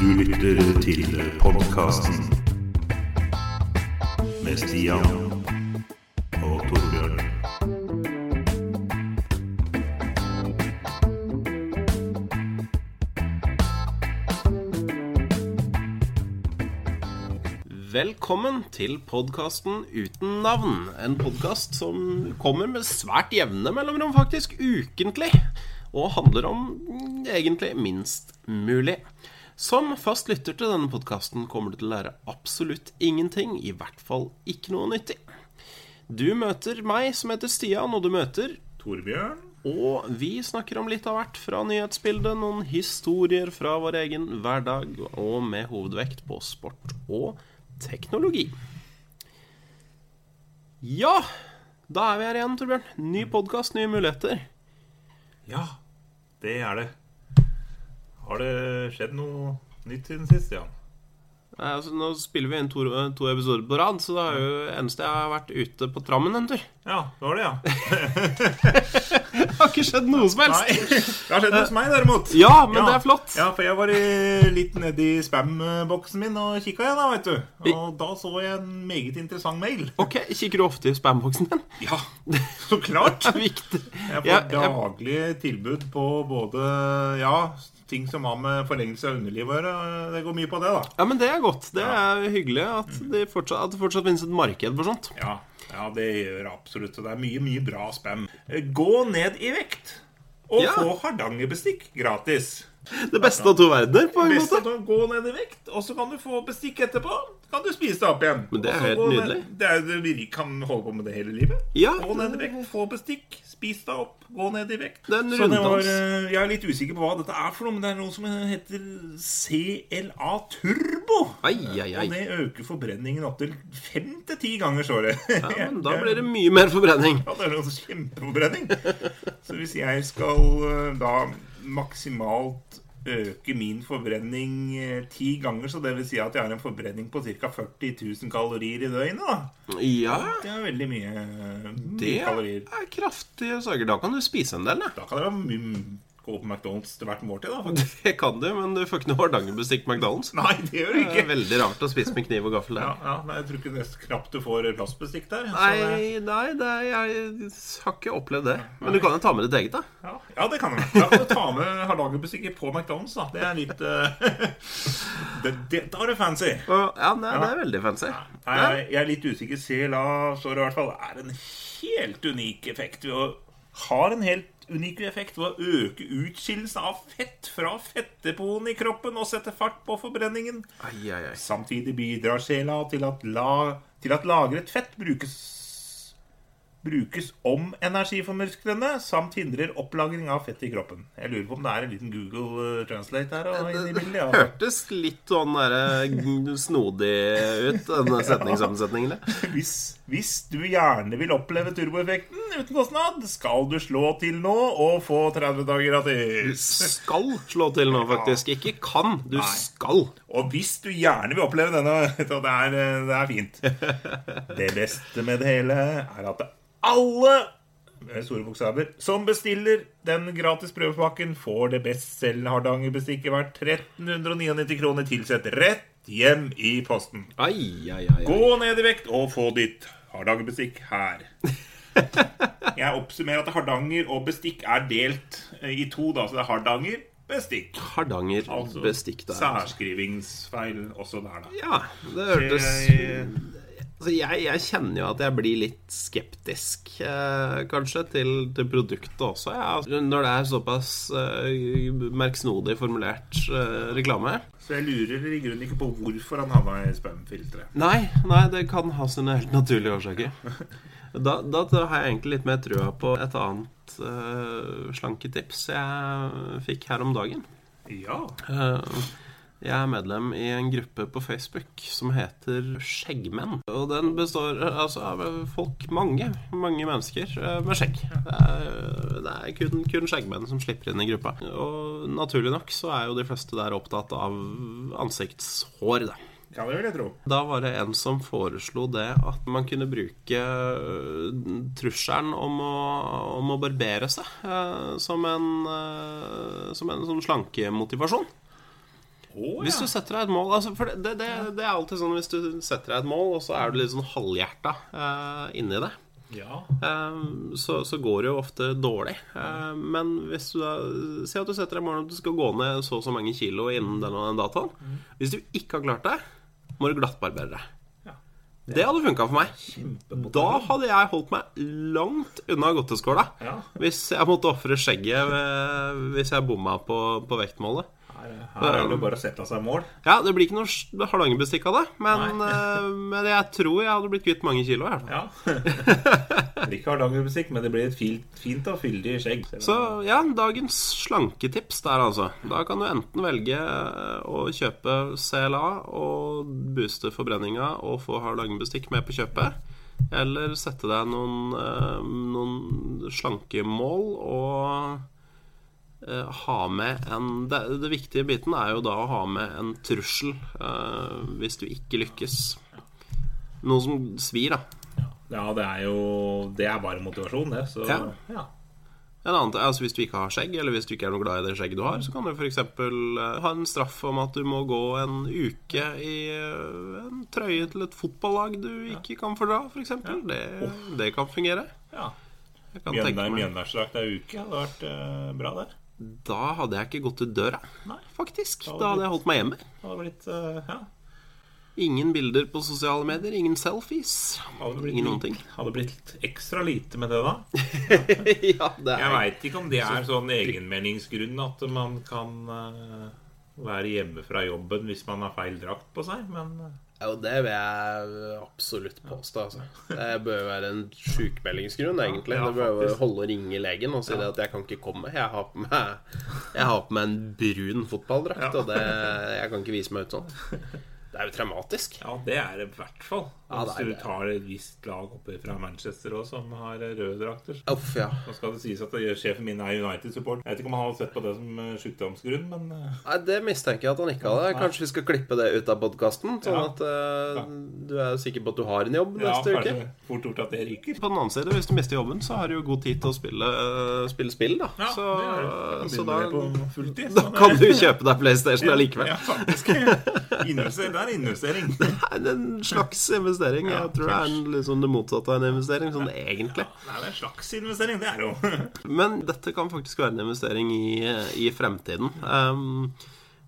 Du lytter til podkasten med Stian og Torbjørn. Velkommen til podkasten Uten navn. En podkast som kommer med svært jevne mellomrom, faktisk ukentlig. Og handler om mm, egentlig minst mulig. Som fast lytter til denne podkasten kommer du til å lære absolutt ingenting. I hvert fall ikke noe nyttig. Du møter meg, som heter Stian, og du møter Torbjørn? og vi snakker om litt av hvert fra nyhetsbildet, noen historier fra vår egen hverdag, og med hovedvekt på sport og teknologi. Ja, da er vi her igjen, Torbjørn. Ny podkast, nye muligheter. Ja, det er det. Har det skjedd noe nytt siden sist, Jan? Nei, Altså, nå spiller vi inn to, to episoder på rad, så det er jo eneste jeg har vært ute på trammen en tur. Ja, det var det, ja. Det har ikke skjedd noe som helst. Nei, det har skjedd hos meg, derimot. Ja, men det er flott. Ja, for jeg var i- litt nedi spam-boksen min og kikka igjen, da, vet du. Og da så jeg en meget interessant mail. Ok, Kikker du ofte i spamboksen din? Ja, så klart. Det er viktig. Jeg får Jeg- jeg- daglige tilbud på både ja, ting som har med forlengelse av underlivet å gjøre. Det går mye på det, da. Ja, men det er godt. Det er hyggelig at det fortsatt, at det fortsatt finnes et marked for sånt. Ja, ja, det gjør absolutt. Og det er mye, mye bra spam. Gå ned i vekt og Ja. få hardangerbestikk gratis. Det beste av to verdener, på en måte. at Gå ned i vekt, og så kan du få bestikk etterpå. Kan du spise det opp igjen. Men det er helt nydelig. Det er, vi kan holde på med det hele livet. Ja. Gå ned i vekt, få bestikk, spis det opp, gå ned i vekt. Det er en var, runddans. eh, jeg er litt usikker på hva dette er for noe, men det er noe som heter CLA Turbo. Ai, ai, ai. Og det øker forbrenningen opptil fem til ti ganger, står det. Ja, men da blir det mye mer forbrenning. Ja, det er noe kjempeforbrenning. Så hvis jeg skal eh, da maksimalt øke min forbrenning eh, ti ganger, så det vil si at jeg har en forbrenning på ca. 40 000 kalorier i døgnet. Ja, Det er veldig mye, mye det kalorier. er kraftige saker. Da kan du spise en del, da. Da kan det mye gå på McDonald's til hvert måltid, da. faktisk. Det kan du, men du får ikke noe hardangerbestikk på McDonald's. Nei, det gjør det Det er ikke. veldig rart å spise med kniv og gaffel der. ja, nei, jeg tror ikke det er knapt du får plastbestikk der. det- Nei, nei det er, jeg har ikke opplevd det. Men du kan jo ta med ditt eget, da. Ja, ja, det kan du. Da kan du ta med hardangerbestikket på McDonald's. da Det er litt uh... det, det, Da er det fancy. Ja, nei, det er veldig fancy. Nei, jeg, jeg er litt usikker. CLA står i hvert fall er en helt unik effekt ved å Har en helt unik effekt ved å øke utskillelsen av fett fra fettepoen i kroppen og sette fart på forbrenningen. Ai, ai, ai. Samtidig bidrar sjela til at, la, til at lagret fett brukes Brukes om energi for musklene, samt hindrer opplagring av fett i kroppen. Jeg lurer på om det er en liten Google eh, Translate her og bildet. Ja. Hørtes litt sånn der, snodig ut, denne setningssammensetningen. Hvis, hvis du gjerne vil oppleve turboeffekten uten kostnad, skal du slå til nå og få 30 dager gratis. Skal slå til nå, faktisk. Ikke kan. Du skal. Og hvis du gjerne vil oppleve denne, så det er, eh, det er fint. Det beste med det hele er at alle med store bokstaver som bestiller den gratis prøvepakken, får det bestselgende Hardangerbestikket verdt 1399 kroner tilsett rett hjem i posten. Ai, ai, ai. Gå ned i vekt og få ditt Hardangerbestikk her. Jeg oppsummerer at Hardanger og bestikk er delt eh, i to. da, Så det er Hardanger, bestikk. Hardanger Altså bestikk der. særskrivingsfeil også der, da. Ja, det hørtes Jeg- altså jeg, jeg kjenner jo at jeg blir litt skeptisk, eh, kanskje, til, til produktet også. Ja. Altså, Når det er såpass eh, merksnodig formulert eh, reklame. Så jeg lurer i grunnen ikke på hvorfor han havna i spam-filteret. Nei, nei, det kan ha sine helt naturlige årsaker. Da, da har jeg egentlig litt mer trua på et annet eh, slanketips jeg fikk her om dagen. Ja. Eh, Jeg er medlem i en gruppe på Facebook som heter Skjeggmenn. Og den består altså, av folk, mange, mange mennesker eh, med skjegg. Det er, det er kun, kun skjeggmenn som slipper inn i gruppa. Og naturlig nok så er jo de fleste der opptatt av ansiktshår, da. ja, det vil jeg tro. Da var det en som foreslo det at man kunne bruke øh, trusselen om å, om å barbere seg øh, som en, som en sånn slankemotivasjon. Å, Hvis du setter deg et mål altså, For det, det, det er alltid sånn hvis du setter deg et mål, og så er du litt sånn halvhjerta uh, inni det. Ja. Um, så, så går det jo ofte dårlig. Uh, men hvis du da Si at du setter deg mål om at du skal gå ned så og så mange kilo innen den og den datoen. Hvis du ikke har klart det, må du glattbarbere deg. Ja. Det hadde funka for meg. Da hadde jeg holdt meg langt unna godteskåla. Ja. Hvis jeg måtte ofre skjegget hvis jeg bomma på, på vektmålet. Her, er det bare å sette seg mål. Ja, det blir ikke noe hardangerbestikk av det, men, eh, men jeg tror jeg hadde blitt kvitt mange kilo. Her. Ja. det blir ikke hardangerbestikk, men det blir et fint, fint og fyldig skjegg. Så ja, dagens slanketips der, altså. Da kan du enten velge eh, å kjøpe CLA og booste forbrenninga og få hardangerbestikk med på kjøpet. Eller sette deg noen, eh, noen slankemål og ha med en det, det viktige biten er jo da å ha med en trussel uh, hvis du ikke lykkes. Noe som svir, da. Ja, det er jo Det er bare motivasjon, det. Så Ja. ja. En annen, altså Hvis du ikke har skjegg, eller hvis du ikke er noe glad i det skjegget du har, så kan du f.eks. ha en straff om at du må gå en uke i eh, en trøye til et fotballag du ikke kan fordra, f.eks. Det, det kan fungere. ja. Mjøndalsdrakt ei uke hadde vært eh, bra, det. Da hadde jeg ikke gått ut døra, Nei. faktisk. Da Da hadde jeg holdt meg hjemme. Da hadde blitt uh, Ja. Ingen bilder på sosiale medier, ingen selfies. Blitt, Ingen noen ting. Hadde blitt ekstra lite med det, da. ja, det er, Jeg veit ikke om det er sånn egenmeningsgrunn at man kan uh, være hjemme fra jobben hvis man har feil drakt på seg, men eh, Jo, det vil jeg absolutt påstå. Altså. Det bør være en sjukmeldingsgrunn, egentlig. ja, det bør jo holde å ringe legen og si det at jeg kan ikke komme. Jeg har på meg, jeg har på meg en brun fotballdrakt, og det, jeg kan ikke vise meg ut sånn. Det er jo traumatisk. ja, det er det i hvert fall. Ja, Hvis du tar et visst lag oppe fra Manchester òg, som har røde drakter. Uff, ja. Nå skal det sies at sjefen min er United-support. Jeg vet ikke om han har sett på det som eh, sykdomsgrunn, men eh, Nei, Det mistenker jeg at han ikke hadde. Kanskje vi skal klippe det ut av podkasten, sånn Ja. at eh, du er sikker på at du har en jobb ja, neste uke. kanskje fort gjort at det ryker. På den annen side, hvis du mister jobben, så har du jo god tid til å spille, uh, spille spill, da. Ja, så, det er det. så da, fulltid, da kan du kjøpe deg PlayStation allikevel. Ja, faktisk. Invester, det er investering. Det er en slags investering. Ja, Jeg tror det er en, liksom det motsatte av en investering, sånn egentlig. Det er en slags investering, det er jo. Men dette kan faktisk være en investering i, i fremtiden. Um,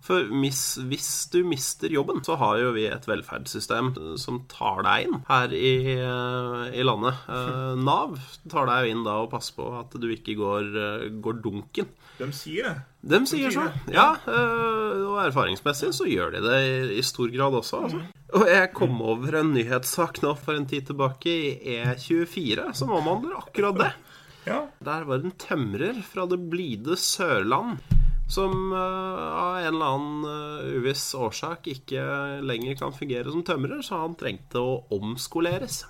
for hvis, hvis du mister jobben, så har jo vi et velferdssystem som tar deg inn her i, eh, i landet. Eh, Nav tar deg inn da og passer på at du ikke går, eh, går dunken. De sier det. De sier så. Ja, øh, og erfaringsmessig så gjør de det i, stor grad også. Altså. Og jeg kom over en nyhetssak nå for en tid tilbake i E24 som omhandler akkurat det. Ja. Der var det en tømrer fra det blide Sørland som øh, av en eller annen øh, uviss årsak ikke lenger kan fungere som tømrer, så han trengte å omskoleres.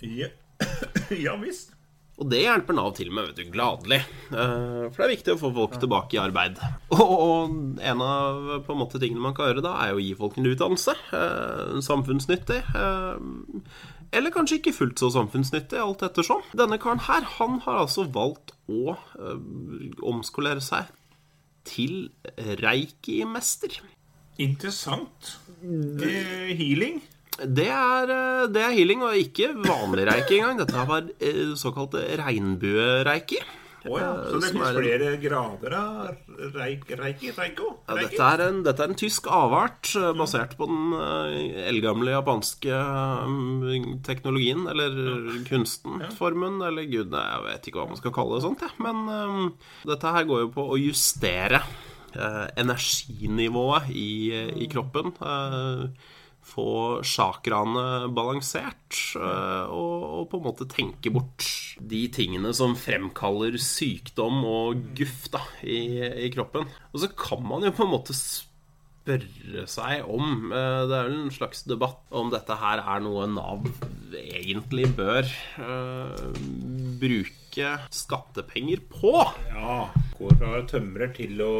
Ja, ja visst. Og det hjelper Nav til med, vet du, gladelig. Eh, For det er viktig å få folk tilbake i arbeid. Og, en av på en måte, tingene man kan gjøre da, er jo å gi folk en utdannelse. eh, Samfunnsnyttig. eh, Eller kanskje ikke fullt så samfunnsnyttig, alt ettersom. Denne karen her, han har altså valgt å omskolere seg til reiki-mester. Interessant. Healing. Det er, eh, det er healing, og ikke vanlig reiki engang. Dette var eh, såkalt regnbuereiki. Oh, ja. Eh, Så det finnes er flere grader av reik, reiki? Reiko? Ja, dette, er en, dette er en tysk avart basert på den eldgamle japanske eh, teknologien, eller kunsten, formen, eller gud, nei, jeg vet ikke hva man skal kalle det sånt, jeg. Men um, dette her går jo på å justere uh, energinivået i, i kroppen. eh, få chakraene balansert eh, og, og på en måte tenke bort de tingene som fremkaller sykdom og guff da, i, i kroppen. Og så kan man jo på en måte spørre seg om eh, Det er vel en slags debatt om dette her er noe Nav egentlig bør uh, bruke skattepenger på. Ja. Går fra tømrer til å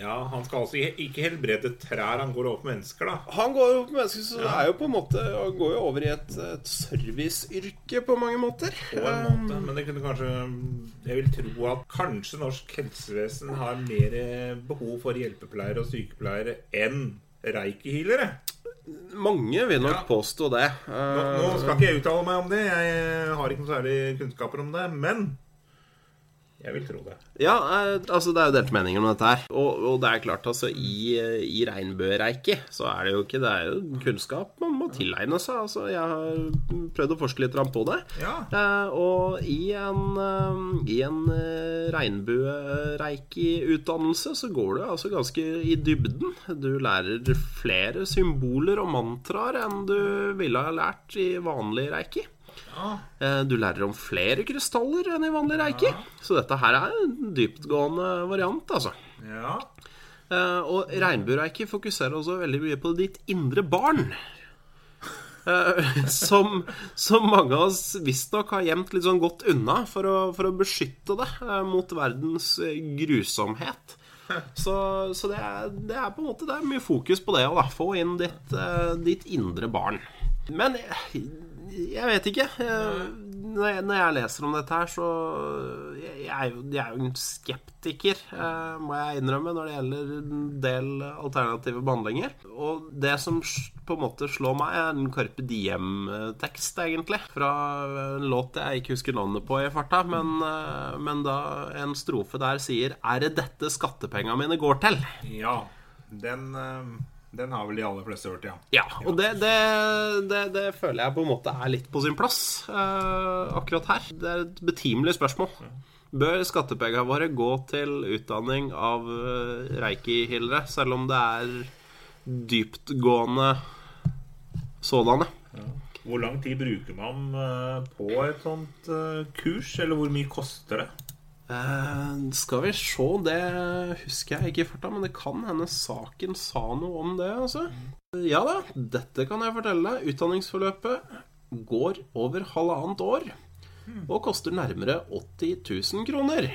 Ja, Han skal altså ikke helbrede trær, han går over på mennesker, da. Han går over på mennesker, så det er jo på en måte Han går jo over i et, et serviceyrke på mange måter. På en måte. Men det kunne kanskje Jeg vil tro at kanskje norsk helsevesen har mer behov for hjelpepleiere og sykepleiere enn reiki-healere. Mange vil nok Ja. påstå det. Nå, nå skal ikke jeg uttale meg om det, jeg har ikke noe særlig kunnskaper om det, men jeg vil tro det. Ja, eh, altså det er jo delte meninger om dette her. Og, og det er klart, altså i, i regnbuereiket så er det jo ikke Det er jo kunnskap man må tilegne seg. Altså, jeg har prøvd å forske litt på det. Ja. Eh, og i en, eh, i en regnbuereiki-utdannelse så går du altså ganske i dybden. Du lærer flere symboler og mantraer enn du ville ha lært i vanlig reiki. Eh, Du lærer om flere krystaller enn i vanlig reiki. Så dette her er en dyptgående variant, altså. ja. Eh, Og regnbuereiker fokuserer også veldig mye på ditt indre barn. Eh, Som, som mange av oss visstnok har gjemt litt sånn godt unna for å, for å beskytte det mot verdens grusomhet. Så, så det, er, det er på en måte Det er mye fokus på det å. Få inn ditt, ditt indre barn. Men jeg, vet ikke. Jeg, når, jeg, når jeg leser om dette her, så Jeg, jeg er, jo, jeg er jo en skeptiker, eh, må jeg innrømme, når det gjelder en del alternative behandlinger. Og det som på en måte slår meg, er en Carpe Diem-tekst, egentlig. Fra en låt jeg ikke husker navnet på i farta, men, eh, men da en strofe der sier 'Er det dette skattepengene mine går til?' ja. Den, eh, den har vel de aller fleste hørt, ja. Ja, og det, det, det, det føler jeg på en måte er litt på sin plass uh, akkurat her. Det er et betimelig spørsmål. Bør skattepengene våre gå til utdanning av uh, reiki-healere, selv om det er dyptgående sådanne? Hvor lang tid bruker man eh, på et sånt eh, kurs, eller hvor mye koster det? Eh, skal vi se, det husker jeg ikke i farta, men det kan hende saken sa noe om det, altså. Ja da, dette kan jeg fortelle deg. Utdanningsforløpet går over halvannet år og koster nærmere 80 000 kroner.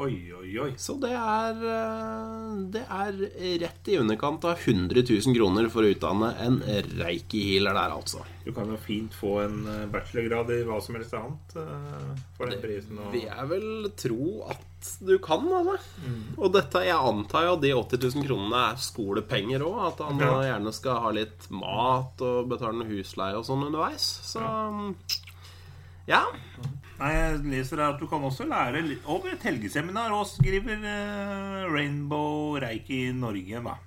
Oi, oi, oi. Så det er eh, Det er rett i underkant av 100 000 kroner for å utdanne en reiki-healer der, altså. Du kan jo fint få en eh, bachelorgrad i hva som helst annet eh, for den prisen. Og... vil jeg vel tro at du kan, altså. Og dette, jeg antar jo de 80 000 kronene er skolepenger òg. At han Ja. gjerne skal ha litt mat og betale noe husleie og sånn underveis. Så ja. Nei, jeg leser at du kan også lære litt over et helgeseminar, og skriver eh, Rainbow Reiki Norge, da.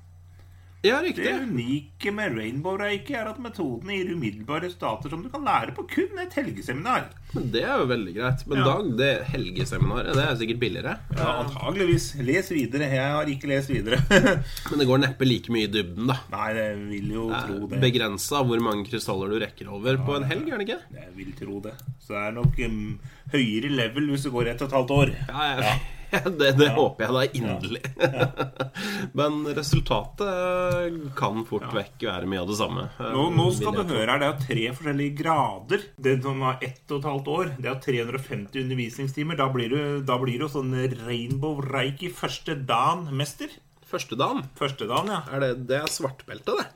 Ja, riktig. Det unike med Rainbow Reiki er at metodene gir umiddelbare stater som du kan lære på kun et helgeseminar. Men det er jo veldig greit. Men Ja. Dag, det helgeseminaret, det er sikkert billigere. Ja, antageligvis. Les videre. Jeg har ikke lest videre. Men det går neppe like mye i dybden, da. Nei, jeg vil jo tro det. Begrensa hvor mange krystaller du rekker over på en helg, er det ikke? Jeg vil tro det. Så det er nok um, høyere level hvis det går ett og et halvt år. Ja, jeg, det, det håper jeg da inderlig. Men resultatet kan fort vekk være mye av det samme. Nå, nå skal du høre her, Det er tre forskjellige grader. Det som har ett og et halvt år, det er 350 undervisningstimer. Da blir du, da blir du sånn Rainbow Reiki første dan-mester. Første dan? Første dan, ja. er det, det er svartbelte, det.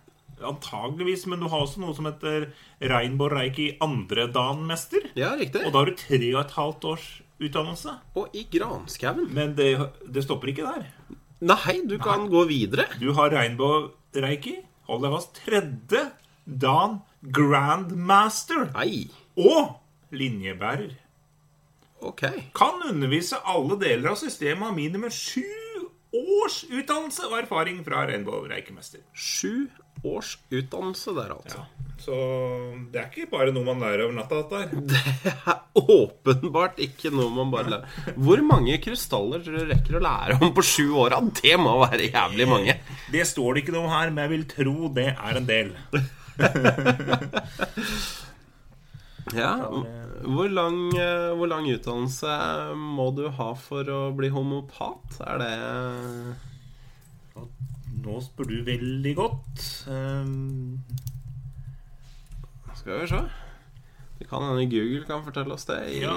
Antageligvis, men du har også noe som heter Rainbow Reiki andre dan-mester. Ja, riktig. Og da har du tre og et halvt års utdannelse. Og i granskauen. Men det, det stopper ikke der. Nei, du kan gå videre. Du har Rainbow Hold deg fast. Tredje dan Grandmaster. Nei. Og linjebærer. Ok. Kan undervise alle deler av systemet av minimum sju års utdannelse og erfaring fra Rainbow Reikemester. Sju års utdannelse der, altså. Så det er ikke bare noe man lærer over natta, dette her. Det er åpenbart ikke noe man bare lærer. Hvor mange krystaller tror du rekker å lære om på sju år? Det må være jævlig mange. Det står det ikke noe her, men jeg vil tro det er en del. Ja, hvor lang, hvor lang utdannelse må du ha for å bli homopat? Er det Nå spør du veldig godt. Um, Skal vi se. Det kan hende Google kan fortelle oss det i, Ja.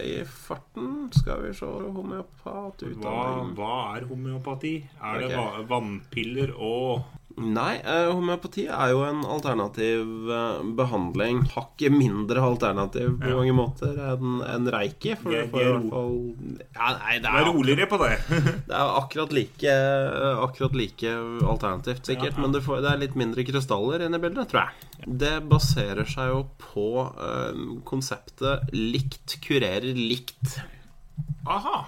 i farten. Skal vi se homeopat Hva, hva er homeopati? Er det vannpiller og Nei, eh, homeopati er jo en alternativ eh, behandling. Hakket mindre alternativ på Ja. mange måter enn en reiki. For det, får i er hvert fall ja, Nei, det er, roligere på det. det er akkurat like, akkurat like alternativt, sikkert. Ja. Men det, får, det er litt mindre krystaller inne i bildet, tror jeg. Det baserer seg jo på eh, konseptet likt kurerer likt. Aha.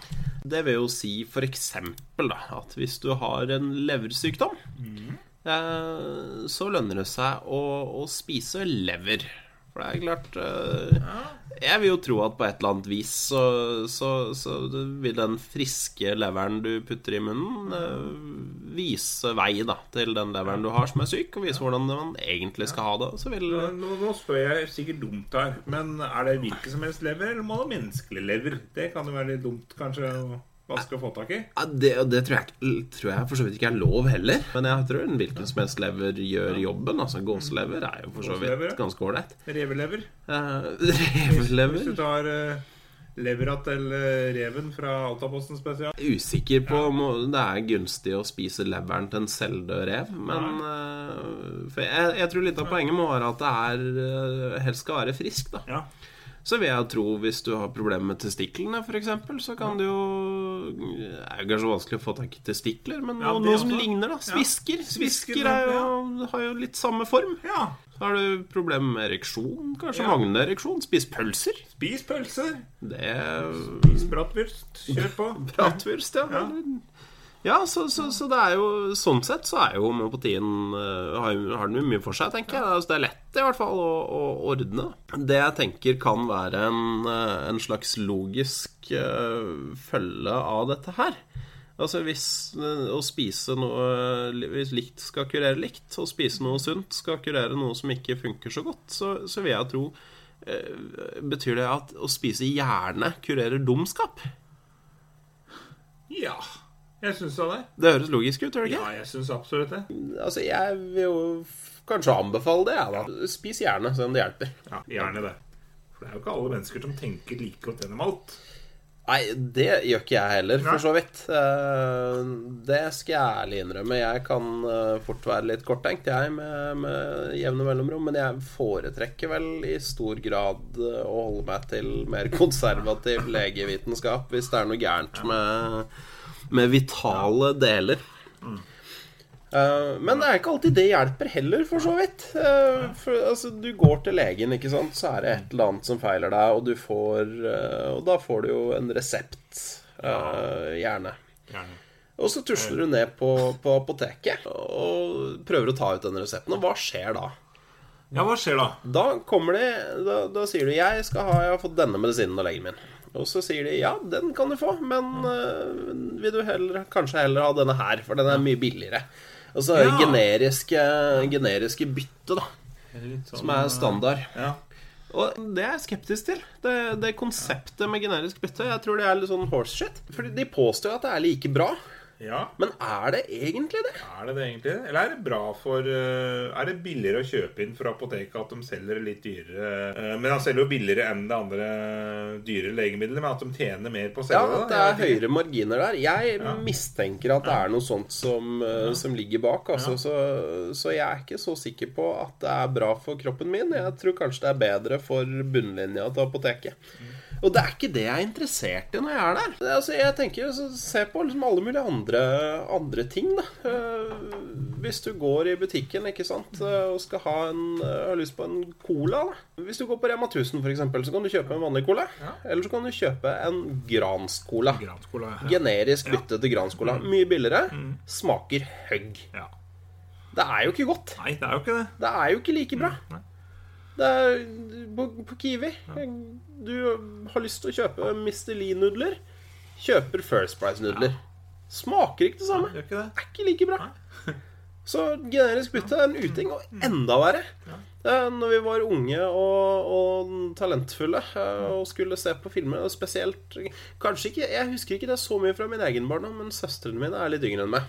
Det vil jo si da, at hvis du har en leversykdom, eh, så lønner det seg å, å spise lever. For det er klart eh, Jeg vil jo tro at på et eller annet vis så, så, så vil den friske leveren du putter i munnen, eh, vise vei da, til den leveren du har som er syk, og vise hvordan man egentlig skal ha det. Så vil Nå, nå spør jeg sikkert dumt her, men er det hvilken som helst lever, eller må det være menneskelig lever? Det kan jo være litt dumt, kanskje, å få tak i. Ja, det, det tror jeg, tror jeg for så vidt ikke er lov heller. Men jeg tror en hvilken som helst lever gjør jobben. Altså Gåselever er jo for så vidt ganske ålreit. Revelever. Revelever? Hvis hvis, du tar uh, levera til eh, reven fra Altaposten spesial. Usikker på om det er gunstig å spise leveren til en selvdød rev. Men uh, jeg, jeg tror litt av poenget må være at det er eh, helst skal være frisk, da. Ja. Så vil jeg tro hvis du har problemer med testiklene, f.eks., så kan du jo Det er jo kanskje vanskelig å få tak i testikler, men Ja, noe, som ligner, da. Svisker. Svisker, Svisker er jo, har jo litt samme form. ja. Så har du problemer med ereksjon, kanskje Ja. manglende ereksjon. Spis pølser. Spis pølser. Det Spis bratwurst. Kjør på. Bratwurst, ja. Ja. Ja, så, så, så det er jo Sånn sett så er jo homeopatien eh, har, har den jo mye for seg, tenker jeg. Altså, det er lett i hvert fall å, å ordne. Det jeg tenker kan være en, eh, en slags logisk uh, følge av dette her. Altså hvis å spise noe Hvis likt skal kurere likt, og spise noe sunt skal kurere noe som ikke funker så godt, så, så vil jeg tro uh, Betyr det at å spise hjerne kurerer dumskap? Ja. Jeg syns det. Det høres logisk ut, gjør det ikke? Ja, jeg syns absolutt det. Altså, jeg vil jo kanskje anbefale det, jeg, da. Spis gjerne, se om det hjelper. Ja, Gjerne det. For det er jo ikke alle mennesker som tenker like godt gjennom alt. Nei, det gjør ikke jeg heller, for så vidt. Eh, Det skal jeg ærlig innrømme. Jeg kan eh, fort være litt korttenkt, jeg, med, med jevne mellomrom. Men jeg foretrekker vel i stor grad eh, å holde meg til mer konservativ legevitenskap hvis det er noe gærent med, med vitale deler. Eh, men det er ikke alltid det hjelper heller, for så vidt. Eh, for, altså, du går til legen, ikke sant, så er det et eller annet som feiler deg, og du får eh, Og da får du jo en resept, gjerne. Gjerne. Og så tusler du ned på, på apoteket og prøver å ta ut den resepten. Og hva skjer da? Ja, hva skjer da? Da kommer de Da, da sier du 'Jeg skal ha Jeg har fått denne medisinen av legen min'. Og så sier de 'Ja, den kan du få, men øh, vil du heller, kanskje heller ha denne her, for den er mye billigere'. Og så er Ja. generiske, generiske bytte, da, sånn, som er standard. Ja. Og det er jeg skeptisk til. Det, det konseptet med generisk bytte. Jeg tror det er litt sånn horseshit. Fordi de påstår at det er like bra. Ja. Men er det egentlig det? Er det det egentlig? Eller er det bra for eh, Er det billigere å kjøpe inn fra apoteket at de selger litt dyrere? Eh, Men han selger jo billigere enn det andre dyre legemiddelet, men at de tjener mer på å Ja, selge at det? det er høyere marginer der. Jeg mistenker at det er noe sånt som, eh, som ligger bak. Altså, så, så jeg er ikke så sikker på at det er bra for kroppen min. Jeg tror kanskje det er bedre for bunnlinja til apoteket. Og det er ikke det jeg er interessert i når jeg er der. Det- Altså, jeg tenker, så Se på liksom alle mulige andre, andre ting, da. Eh, Hvis du går i butikken ikke sant, eh, og skal ha en, eh, har lyst på en cola da. Hvis du går på Rema 1000 for eksempel, så kan du kjøpe en vanlig cola. Eller så kan du kjøpe en Grans-cola. Granskola, ja. Generisk bytte til Granskola. Mye billigere. Smaker høgg. ja. Det er jo ikke godt. Nei, det er jo ikke det. Det er jo ikke like bra. Nei. Det er på, på Kiwi. Du har lyst til å kjøpe Mr. Lee-nudler. Kjøper First Price-nudler. Smaker ikke det samme. Gjør ikke det? Er ikke like bra. Så generisk bytte er en uting, og enda verre. Når vi var unge og, og talentfulle eh, og skulle se på filmer, og spesielt Kanskje ikke, Jeg husker ikke det så mye fra min egen barndom, men søstrene mine er litt yngre enn meg.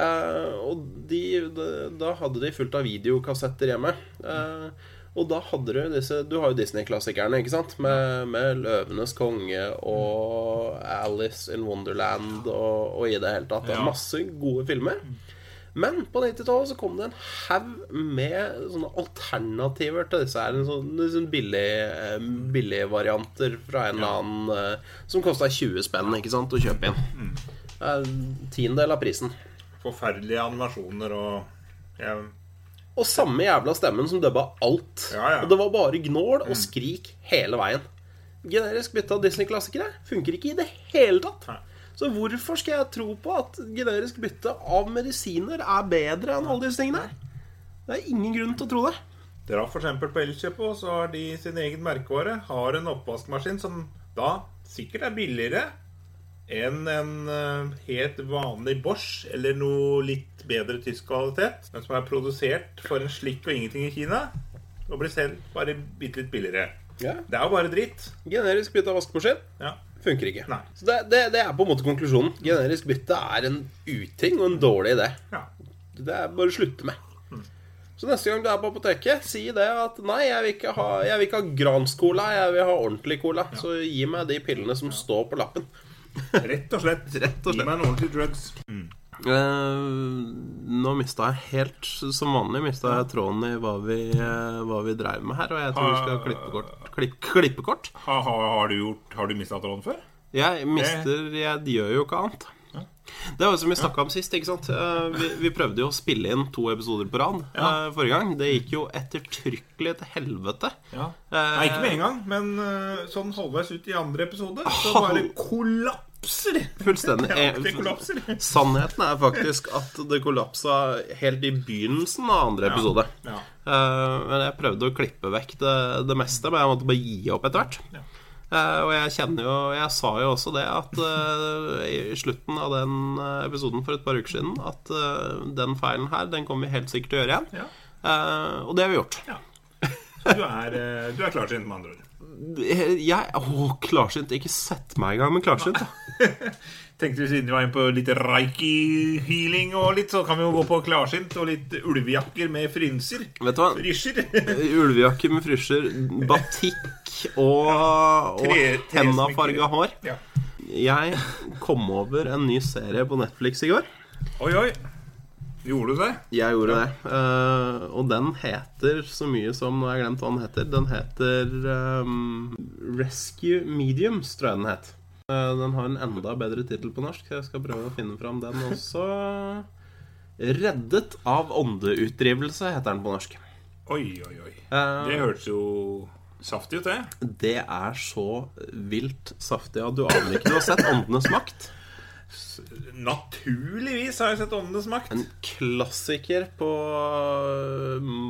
Eh, og de, de, da hadde de fullt av videokassetter hjemme. Eh, Og da hadde du disse Du har jo Disney-klassikerne, ikke sant? Med, med 'Løvenes konge' og 'Alice in Wonderland' og, og i det hele tatt. Det er masse gode filmer. Men på 90-tallet så kom det en haug med sånne alternativer til disse her. Sånne, sånne billige, eh, billige varianter fra en eller annen eh, Som kosta 20 spenn ikke sant, å kjøpe inn. Er tiendedel av prisen. Forferdelige animasjoner og ja, Og samme jævla stemmen som dubba alt. Ja, ja. Og det var bare gnål og skrik hele veien. Generisk bytte av Disney-klassikere funker ikke i det hele tatt. Så hvorfor skal jeg tro på at generisk bytte av medisiner er bedre enn alle disse tingene? Det er ingen grunn til å tro det. Dra f.eks. på Elkjøpet, så har de sin egen merkevare. Har en oppvaskmaskin som da sikkert er billigere enn en eh, helt vanlig Bosch eller noe litt bedre tysk kvalitet, men som er produsert for en slikk og ingenting i Kina, og blir selv bare bitte litt billigere. Ja. Det er jo bare dritt. Generisk bytte av vaskemaskin Ja. funker ikke. Nei. Så det, det, det er på en måte konklusjonen. Generisk bytte er en uting og en dårlig idé. ja. Det er bare å slutte med. Så neste gang du er på apoteket, si det at nei, jeg vil ikke ha, jeg vil ikke ha Grans-cola, jeg vil ha ordentlig cola. Så gi meg de pillene som står på lappen. Rett og slett. Rett og slett. Gi meg en ordentlig drugs. Eh, nå mista jeg helt som vanlig mista jeg tråden i hva vi, eh, hva vi dreiv med her, og jeg tror vi skal klippe kort. Klipp, klippe kort. Ha, ha, har du gjort Har du mista tråden før? Jeg mister Jeg gjør jo ikke annet. Det var jo som vi snakka om sist. ikke sant? Eh, Vi, vi prøvde jo å spille inn to episoder på rad ja. forrige gang. Det gikk jo ettertrykkelig til helvete. Ja. Eh, Nei, ikke med en gang, men eh, sånn halvveis ut i andre episode så bare kollapser. Fullstendig. Ja, Eh. Sannheten er faktisk at det kollapsa helt i begynnelsen av andre episode. Ja. ja. men jeg prøvde å klippe vekk det, det meste, men jeg måtte bare gi opp etter hvert. Eh, og jeg kjenner jo Jeg sa jo også det at eh, i slutten av den eh, episoden for et par uker siden at den feilen her, den kommer vi helt sikkert til å gjøre igjen. Ja. Og det har vi gjort. ja. Så du er, du er klarsynt, med andre ord. Jeg Å, klarsynt. Ikke sett meg i gang med klarsynt. Tenkte vi siden vi var inne på litt reiki-healing og litt, så kan vi jo gå på klarsynt og litt ulvejakker med frynser. Vet du hva? Rysjer. ulvejakker med frysjer, batikk og, og hennafarga hår. Ja. Jeg kom over en ny serie på Netflix i går. Oi, oi. Gjorde du det? Jeg gjorde det. Uh, og den heter så mye som Nå har jeg glemt hva den heter. Den heter um, Rescue Mediums, tror jeg den het. Uh, den har en enda bedre tittel på norsk, så jeg skal prøve å finne fram den også. Reddet av åndeutdrivelse heter den på norsk. Oi, oi, oi. Eh, Det hørtes jo saftig ut, det. det er så vilt saftig at du aner ikke. Du har sett Åndenes makt. Naturligvis har jeg sett Åndenes makt. En klassiker på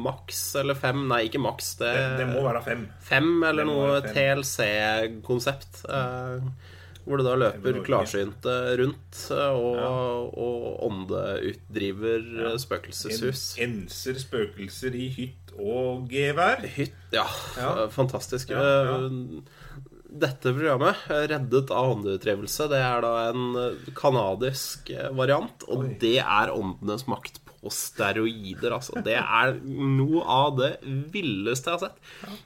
maks eller fem Nei, ikke maks. Det, Det, det må være fem. fem eller noe. TLC-konsept. Eh, hvor det da løper klarsynte rundt og, og, og åndeutdriver ja. spøkelseshus. En, enser spøkelser i hytt og gevær. Hytt, ja, Ja. Fantastisk. Ja, ja. Dette programmet, eh, 'Reddet av åndeutdrivelse', det er da en canadisk kanadisk eh, variant. Og Oi. det er åndenes makt på steroider, altså. Det er noe av det villeste jeg har sett.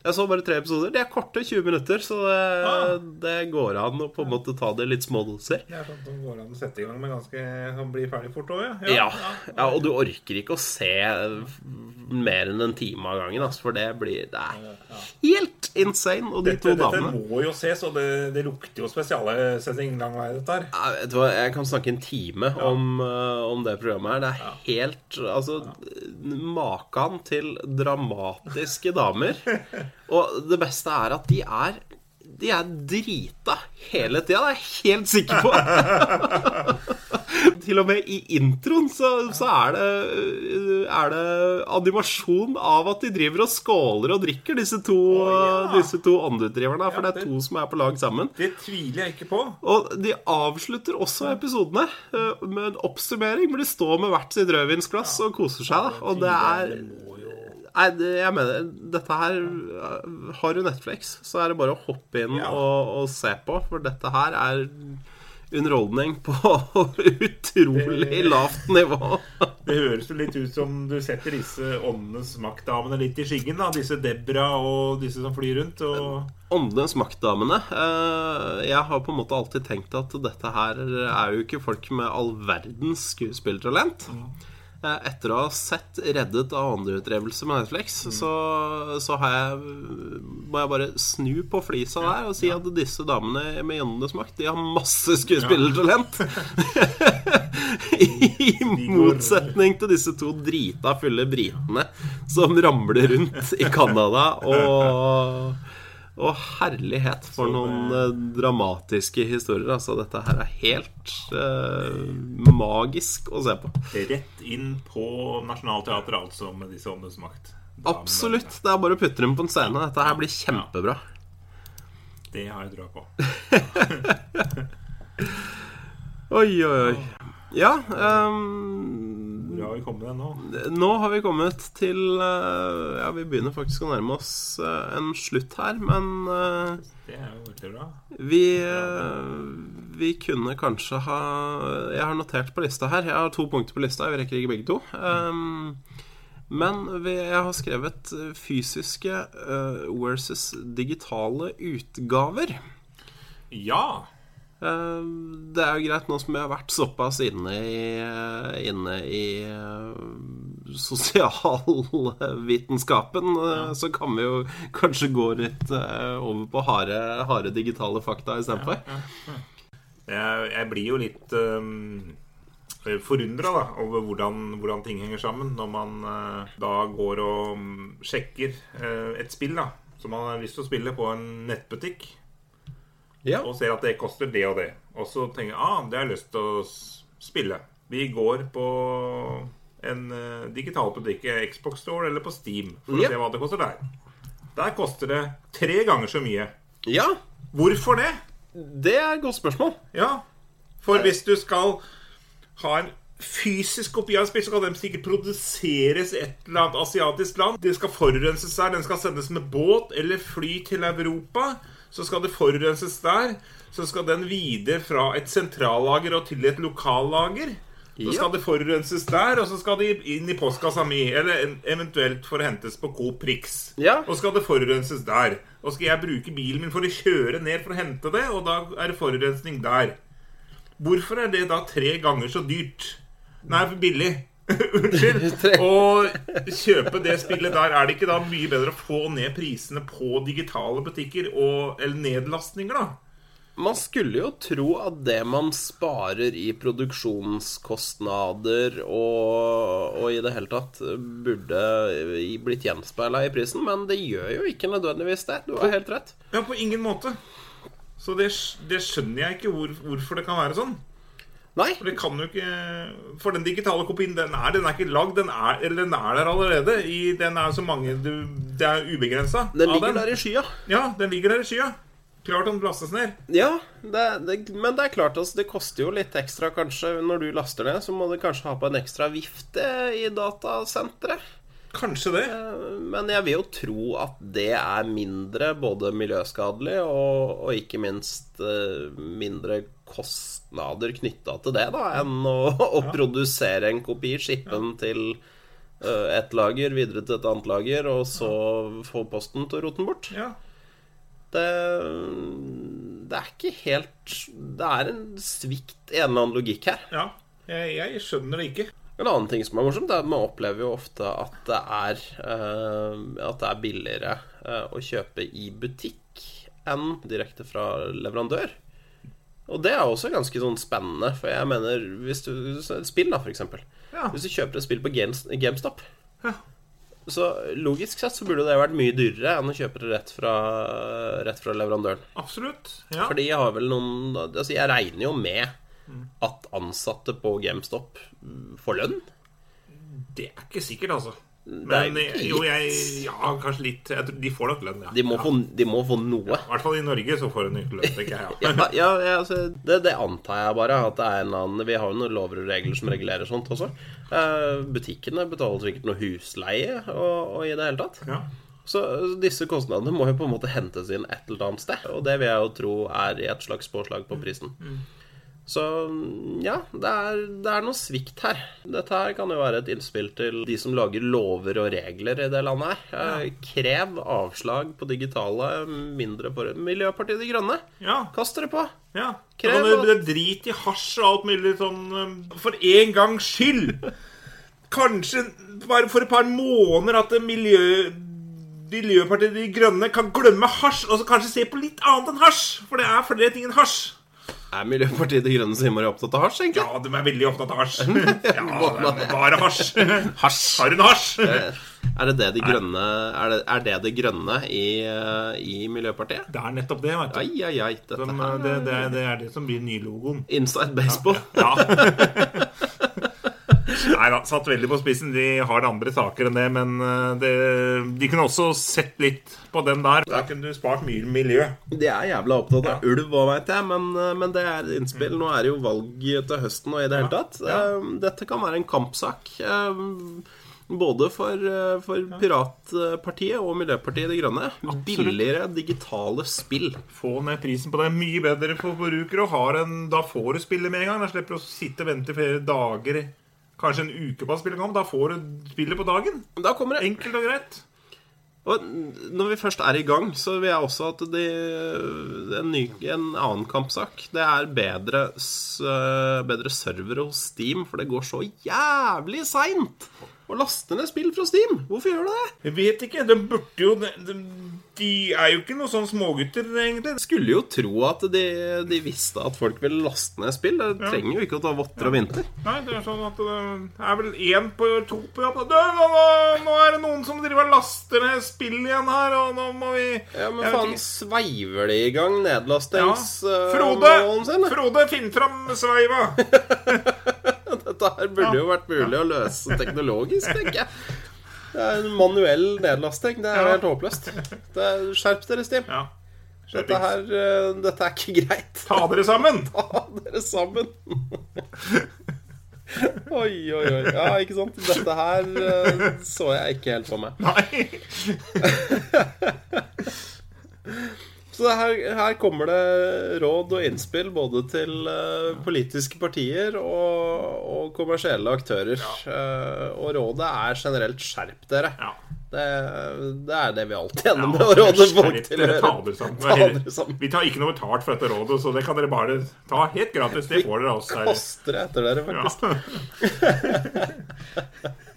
Jeg så bare tre episoder. De er korte, 20 minutter, så det, Ah. det går an å på en måte ta det litt små doser. Det er sånn som går an å sette i gang med ganske Som blir ferdig fort òg, Ja, ja, og du orker ikke å se mer enn en time av gangen, altså, for det blir Det er helt insane. Og de Dette, to dette må jo ses, og det, det lukter jo spesialsending lang vei, dette her. Jeg, vet du hva, Jeg kan snakke en time om, eh, om det programmet her. Det er helt Altså, Makan til dramatiske damer. Og det beste er at de er De er drita hele tida, det er jeg helt sikker på. Til og med i introen så, så er, det, er det animasjon av at de driver og skåler og drikker, disse to, ja. disse to åndeutdriverne. For Ja, det er to som er på lag sammen. Det tviler jeg ikke på. Og de avslutter også episodene eh, med en oppsummering hvor de står med hvert sitt rødvinsglass og koser seg. Da. Og det er Nei, det, jeg mener Dette her eh, Har du Netflix, så er det bare å hoppe inn Ja. og, og se på, for dette her er underholdning på utrolig lavt nivå. Det høres jo litt ut som du setter disse åndenes maktdamene litt i skyggen. da Disse Debra og disse som flyr rundt. Og Åndenes maktdamene. eh, Jeg har på en måte alltid tenkt at dette her er jo ikke folk med all verdens skuespillertalent. Eh, Etter å ha sett 'Reddet av åndeutdrevelse' med Netflix, så, så har jeg, må jeg bare snu på flisa der og si at disse damene med åndenes makt, de har masse skuespillertalent. I motsetning til disse to drita fulle britene som ramler rundt i Canada og og herlighet for noen eh, dramatiske historier. Altså, dette her er helt eh, magisk å se på. rett inn på Nationaltheatret, altså, med disse åndenes makt. Absolutt. Det er bare å putte dem på en scene. Dette her blir kjempebra. Det har jeg trua på. Oi, oi, oi. Ja har vi kommet nå? Nå har vi kommet til eh, Ja, vi begynner faktisk å nærme oss eh, en slutt her, men eh, Det er jo veldig bra. Vi, vi kunne kanskje ha Jeg har notert på lista her. Jeg har to punkter på lista. vi rekker ikke begge to. Um, men vi, jeg har skrevet fysiske versus digitale utgaver. Ja. Eh, det er jo greit nå som jeg har vært såpass inne i, inne i eh, sosialvitenskapen, ja. så kan vi jo kanskje gå litt eh, over på harde, harde digitale fakta istedenfor. Jeg, jeg blir jo litt um, forundra over hvordan, hvordan ting henger sammen, når man uh, da går og sjekker uh, et spill da som man har lyst til å spille på en nettbutikk, Ja. og ser at det koster det og det. Og så tenker jeg ah, det har jeg lyst til å spille. Vi går på en uh, digital butikk, eh, Xbox Store eller på Steam, for Ja. å se hva det koster der. Der koster det tre ganger så mye. ja, Hvorfor det? det er et godt spørsmål. Ja, for hvis du skal ha en fysisk kopi av et spill, så kan den sikkert produseres i et eller annet asiatisk land. Det skal forurenses her, Den skal sendes med båt eller fly til Europa. Så skal det forurenses der. Så skal den videre fra et sentrallager og til et lokallager. Så skal det forurenses der, og så skal det inn i postkassa mi. Eller eventuelt for å hentes på Coop Prix. Ja. Og skal det forurenses der. Og skal jeg bruke bilen min for å kjøre ned for å hente det, og da er det forurensning der. Hvorfor er det da tre ganger så dyrt? Nei, for billig. Unnskyld. Å kjøpe det spillet der, er det ikke da mye bedre å få ned prisene på digitale butikker og, eller nedlastninger, da? Man skulle jo tro at det man sparer i produksjonskostnader og, og i det hele tatt burde blitt gjenspeila i prisen, men det gjør jo ikke nødvendigvis det. Du har helt rett. Ja, på ingen måte. Så det, det skjønner jeg ikke hvor, hvorfor det kan være sånn. Nei, For det kan jo ikke For den digitale kopien, den er, den er ikke lagd. Den er, den er der allerede. I, den er så mange du, Det er ubegrensa. den ligger der i skya. Ja, den ligger der i skya. Klart den lastes ned. Ja, det, det, men det er klart altså, det koster jo litt ekstra kanskje når du laster ned. Så må du kanskje ha på en ekstra vifte i datasenteret. Kanskje det. Men jeg vil jo tro at det er mindre både miljøskadelig og, og ikke minst eh, mindre kostnader knytta til det, da, enn å, å produsere en kopi, skippe den til eh, et lager, videre til et annet lager, og så få posten til å rote den bort. Ja. Det, det er ikke helt Det er en svikt i en eller annen logikk her. ja. Jeg, jeg skjønner det ikke. En annen ting som er morsomt, er at man opplever jo ofte at det er, eh, at det er billigere eh, å kjøpe i butikk enn direkte fra leverandør. Og det er også ganske sånn spennende, for jeg mener hvis du, spill, da, for eksempel. Ja. Hvis du kjøper et spill på Games, GameStop, Ja. så logisk sett så burde det vært mye dyrere enn å kjøpe det rett fra, rett fra leverandøren. Absolutt. Ja. Fordi jeg har vel noen Altså, jeg regner jo med at ansatte på GameStop mm, får lønn. Det er ikke sikkert, altså. Men ikke jo, jeg Ja, kanskje litt. Jeg tror, de får nok lønn, ja. De må, ja. få, de må få noe. I hvert fall i Norge så får de ikke lønn, tenker jeg. Ja. Ja, ja, ja altså, det, det antar jeg bare. At det er en annen Vi har jo noen lover og regler som regulerer sånt også. Eh, butikkene betaler sikkert noe husleie og, og i det hele tatt. Ja. Så disse kostnadene må jo på en måte hentes inn et eller annet sted. Og det vil jeg jo tro er i et slags påslag på prisen. Så ja, det er, det er noe svikt her. Dette her kan jo være et innspill til de som lager lover og regler i det landet her. Ja. Krev avslag på digitale, mindre for Miljøpartiet De Grønne. Ja. Kast dere på. Ja. Krev at- det er drit i hasj og alt mulig sånn um, For en gangs skyld! Kanskje bare for et par måneder at miljø... Miljøpartiet De Grønne kan glemme hasj, og så kanskje se på litt annet enn hasj. For det er flere ting enn hasj. Er Miljøpartiet De Grønne så innmari opptatt av hasj, egentlig? Ja, de er veldig opptatt av hasj. Ja, det er bare hasj. Hasj. Har hun hasj? Er det det de grønne Er det er det, det grønne i, eh, i Miljøpartiet? Det er nettopp det, vet du. Ai, ai, ai. Her uh, det, det, det er det som blir nylogoen. Inside baseball. Ja. Nei da, satt veldig på spissen. De har andre saker enn det, men uh, det, de kunne også sett litt på den der. Der kunne du spart mye miljø. De er jævla opptatt av ulv òg, veit jeg, men, eh, men det er innspill. Nå er det jo valg til høsten og i det hele tatt. Ja. Eh, Dette kan være en kampsak. eh, Både for, eh, for Piratpartiet og Miljøpartiet De Grønne. Billigere digitale spill. Få ned prisen på det. Mye bedre for forbrukere. Da får du spillet med en gang. Da slipper du å sitte og vente flere dager, kanskje en uke på å spille kamp. Da får du spillet på dagen. Da kommer det. Enkelt og greit. Og når vi først er i gang, så vil jeg også at det, en, ny, en annen kampsak Det er bedre, s- bedre servere hos Steam, for det går så jævlig seint å laste ned spill fra Steam. Hvorfor gjør det det? Jeg vet ikke. De burde jo De, de, de er jo ikke noen sånne smågutter, egentlig. Skulle jo tro at de, de visste at folk ville laste ned spill. Det trenger jo ikke å ta votter og vinter. Nei, det er sånn at det er vel én på to på jobb. Nå, nå, er det noen som driver og laster ned spill igjen her, og nå må vi Ja, men faen, sveiver de i gang ja. nedlastings... eh, Frode! sin. Frode, finn fram sveiva! Dette her burde jo vært mulig å løse teknologisk, tenker jeg. Det er en manuell nedlasting. Det er Ja. helt håpløst. Det er, skjerp dere, Stim. Ja. Dette her uh, Dette er ikke greit. Ta dere sammen! Ta dere sammen. Oi, oi, oi. Ja, ikke sant? Dette her uh, så jeg ikke helt for meg. Nei. Så her, her kommer det råd og innspill både til uh, politiske partier og, og kommersielle aktører. Eh, og rådet er generelt skjerp dere. Ja. Det, det er det vi alltid ender med å råde folk til å gjøre. Vi tar ikke noe betalt for dette rådet, så det kan dere bare ta helt gratis. Det får dere av oss her. Koster det etter dere, faktisk. Ja.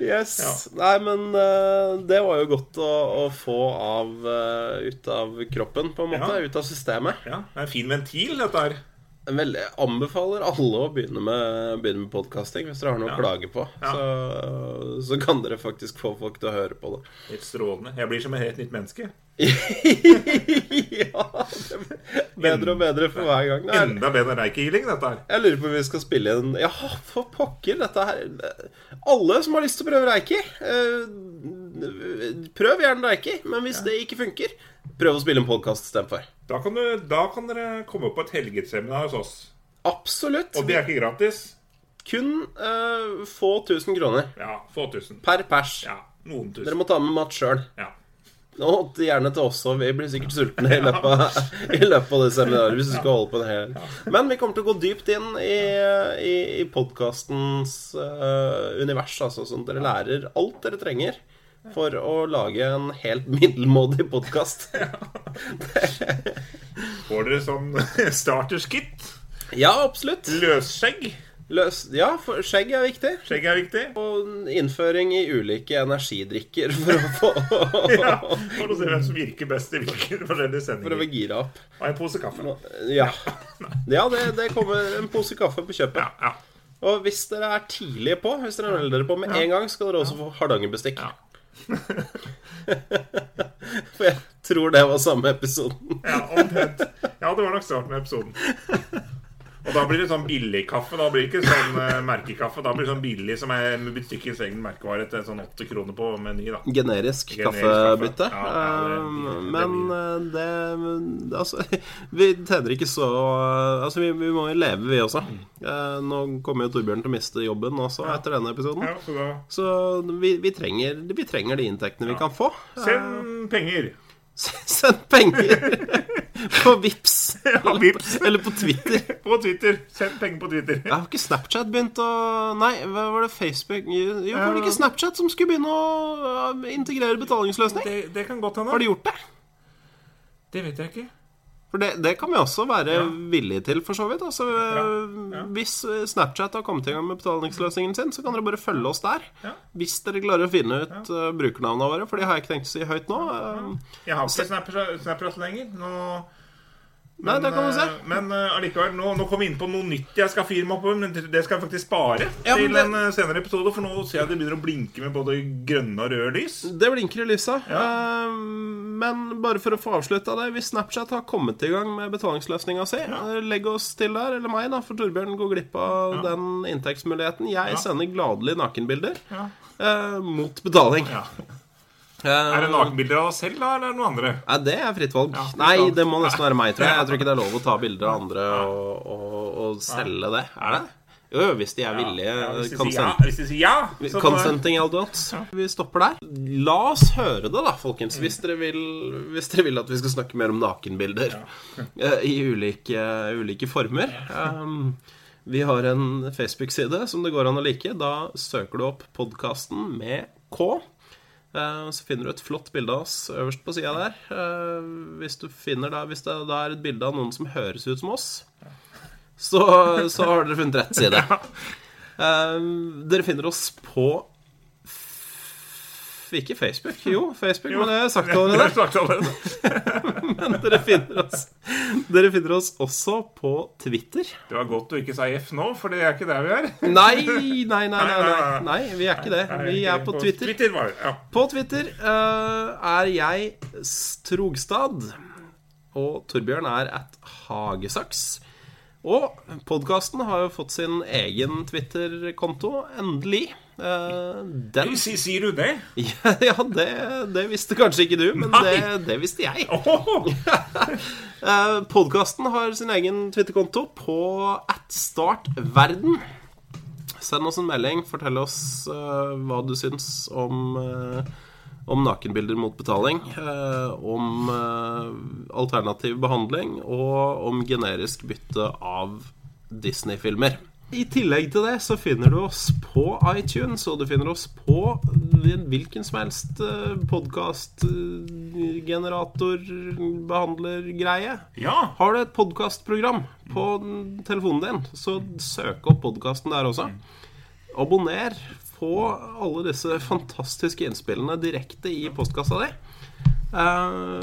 Yes. Nei, men uh, det var jo godt å, å få av uh, ut av kroppen, på en måte. Ja. Ut av systemet. ja, det er en fin ventil, dette her. Jeg anbefaler alle å begynne med, begynne med podkasting hvis dere har noe Ja. å klage på. Ja. Så, så kan dere faktisk få folk til å høre på det. Helt strålende. Jeg blir som et helt nytt menneske. Ja! Bedre og bedre for hver gang. Det er, Enda bedre reiki-healing, dette her. jeg lurer på om vi skal spille inn Ja, for pokker, dette her Alle som har lyst til å prøve reiki, eh, prøv gjerne reiki. Men hvis det ikke funker, prøv å spille en podkast istedenfor. Da kan, du, da kan dere komme på et helgetseminar hos oss. Absolutt. Og det er ikke gratis. Kun uh, få tusen kroner Ja, få tusen. per pers. Ja, noen tusen. Dere må ta med mat sjøl. Ja. Og gjerne til oss òg. Vi blir sikkert sultne i løpet av, i løpet av det seminaret. Hvis vi skal holde på en hel Men vi kommer til å gå dypt inn i, i, i podkastens univers. Altså, sånn at dere lærer alt dere trenger for å lage en helt middelmådig podkast. Får dere sånn starterskit. Ja, absolutt. Løsskjegg. Løs, ja, for skjegg er viktig. Skjegg er viktig. Og innføring i ulike energidrikker for å få Ja, For å se hvem som virker best i hvilke forskjellige For å gire opp. Og en pose kaffe. Ja. Ja, det, det kommer en pose kaffe på kjøpet. Ja, ja. Og hvis dere er tidlig på, hvis dere melder dere på med en gang, skal dere også få hardangerbestikk. Ja. For jeg tror det var samme episoden. Ja, omtrent. Ja, det var nok starten av episoden. Og da blir det sånn billigkaffe. Da blir det ikke sånn uh, merkekaffe. Da blir det sånn billig som er butikkens egen merkevare til sånn åtte kroner på Meny, da. Generisk Generisk kaffebytte. kaffe. Ja, ja, det- Eh, det Men eh, det Altså, vi tjener ikke så Altså, vi, vi må jo leve, vi også. Nå kommer jo Torbjørn til å miste jobben også etter denne episoden. Ja, så Så vi, vi, trenger, vi trenger de inntektene vi kan få. Send penger. Send penger På Vips Ja, Vips. Eller på Twitter. På Twitter. Send penger på Twitter. Jeg har ikke Snapchat begynt å Nei, hva var det Facebook Jo, var det ikke Snapchat som skulle begynne å integrere betalingsløsning? Det, det kan godt hende. Har de gjort det? Det vet jeg ikke. For det, det kan vi også være Ja. villige til, for så vidt. Altså, ja. Hvis eh, Snapchat har kommet i gang med betalingsløsningen sin, så kan dere bare følge oss der. Ja. Hvis dere klarer å finne ut uh, brukernavnene våre, for de har jeg ikke tenkt å si høyt nå. Uh, Jeg har ikke Snapchat Snapchat lenger. Nå Nei, det kan man se. eh, Men eh, allikevel, nå, nå kom vi inn på noe nytt jeg skal firme opp, men det skal jeg faktisk spare Ja, til det- en eh, senere episode. For nå ser jeg det begynner å blinke med både grønne og røde lys. Det blinker i lysa. Ja. Men bare for å få avslutta det Hvis Snapchat har kommet i gang med betalingsløsninga si, eh, legg oss til der, eller meg, da, for Torbjørn går glipp av den inntektsmuligheten. Jeg sender gladelig nakenbilder Ja. eh, mot betaling. Ja. Eh, Er det nakenbilder av oss selv, da, eller er det noen andre? Nei, det er fritt valg. Ja, Nei, det må nesten være meg, tror jeg. Jeg tror ikke det er lov å ta bilder av andre og, og, og selge det. Er det? Jo, jo, hvis de er villige. Ja, hvis, de sier ja, hvis de sier ja, så Consenting adults. Vi stopper der. La oss høre det, da, folkens. Hvis dere vil, hvis dere vil at vi skal snakke mer om nakenbilder eh, i ulike, ulike former. Um, vi har en Facebook-side som det går an å like. Da søker du opp podkasten med K. Eh, Så finner du et flott bilde av oss øverst på sida der. Eh, Hvis du finner da, hvis det er et bilde av noen som høres ut som oss, så, så har dere funnet rett side. Eh, dere finner oss på Ikke Facebook. Jo, Facebook, men det har jeg sagt Det har allerede. jeg. Men dere finner, oss, dere finner oss også på Twitter. Det var godt du ikke sa F nå, for det er ikke der vi er. Nei, nei, nei, nei, nei, vi er ikke det. Vi er på Twitter. Det. På Twitter eh, er jeg Strogstad, og Torbjørn er at Hagesaks. Og podkasten har jo fått sin egen Twitter-konto, endelig. Eh, den Si- Sier du det? Ja, ja det, det visste kanskje ikke du, men det, det visste jeg. Åh, Uh, Podkasten har sin egen Twitter-konto på atstartverden. Send oss en melding. Fortell oss uh, hva du syns om, uh, om nakenbilder mot betaling. Uh, om eh, alternativ behandling og om generisk bytte av Disney-filmer. I tillegg til det så finner du oss på iTunes, og du finner oss på hvilken som helst podkastgeneratorbehandlergreie. Ja. Har du et podkastprogram på telefonen din, så søk opp podkasten der også. Abonner. Få alle disse fantastiske innspillene direkte i postkassa di. Eh,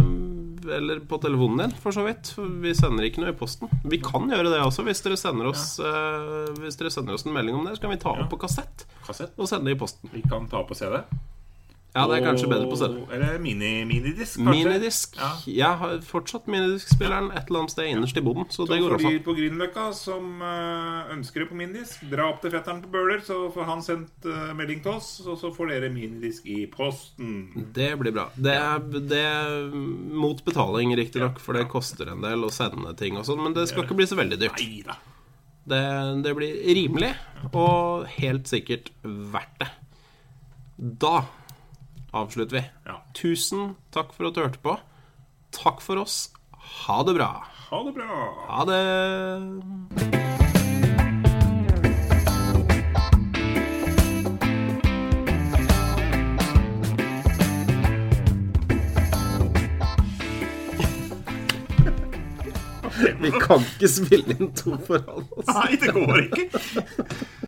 eller på telefonen din, for så vidt. Vi sender ikke noe i posten. Vi kan gjøre det også, hvis dere sender oss, eh, hvis dere sender oss en melding om det. Så kan vi ta opp på kassett Kassett. og sende det i posten. Vi kan ta opp på CD. Ja, det er kanskje bedre på CD. Eller mini, minidisk, kanskje. Minidisk. Ja. Jeg har fortsatt minidiskspilleren et eller annet sted innerst i boden, så det går går for også. de på Grünerløkka som eh, ønsker det på minidisk, dra opp til fetteren på Bøler, så får han sendt eh, melding til oss, og så får dere minidisk i posten. Det blir bra. Det er, det er mot betaling, riktignok, for det koster en del å sende ting og sånn, men det skal ikke bli så veldig dyrt. Neida. Det, det blir rimelig, og helt sikkert verdt det. Da avslutter vi. Ja. Tusen takk for at du hørte på. Takk for oss. Ha det bra. Ha det bra. Ha det. Vi kan ikke spille inn to foran oss. Nei, det går ikke.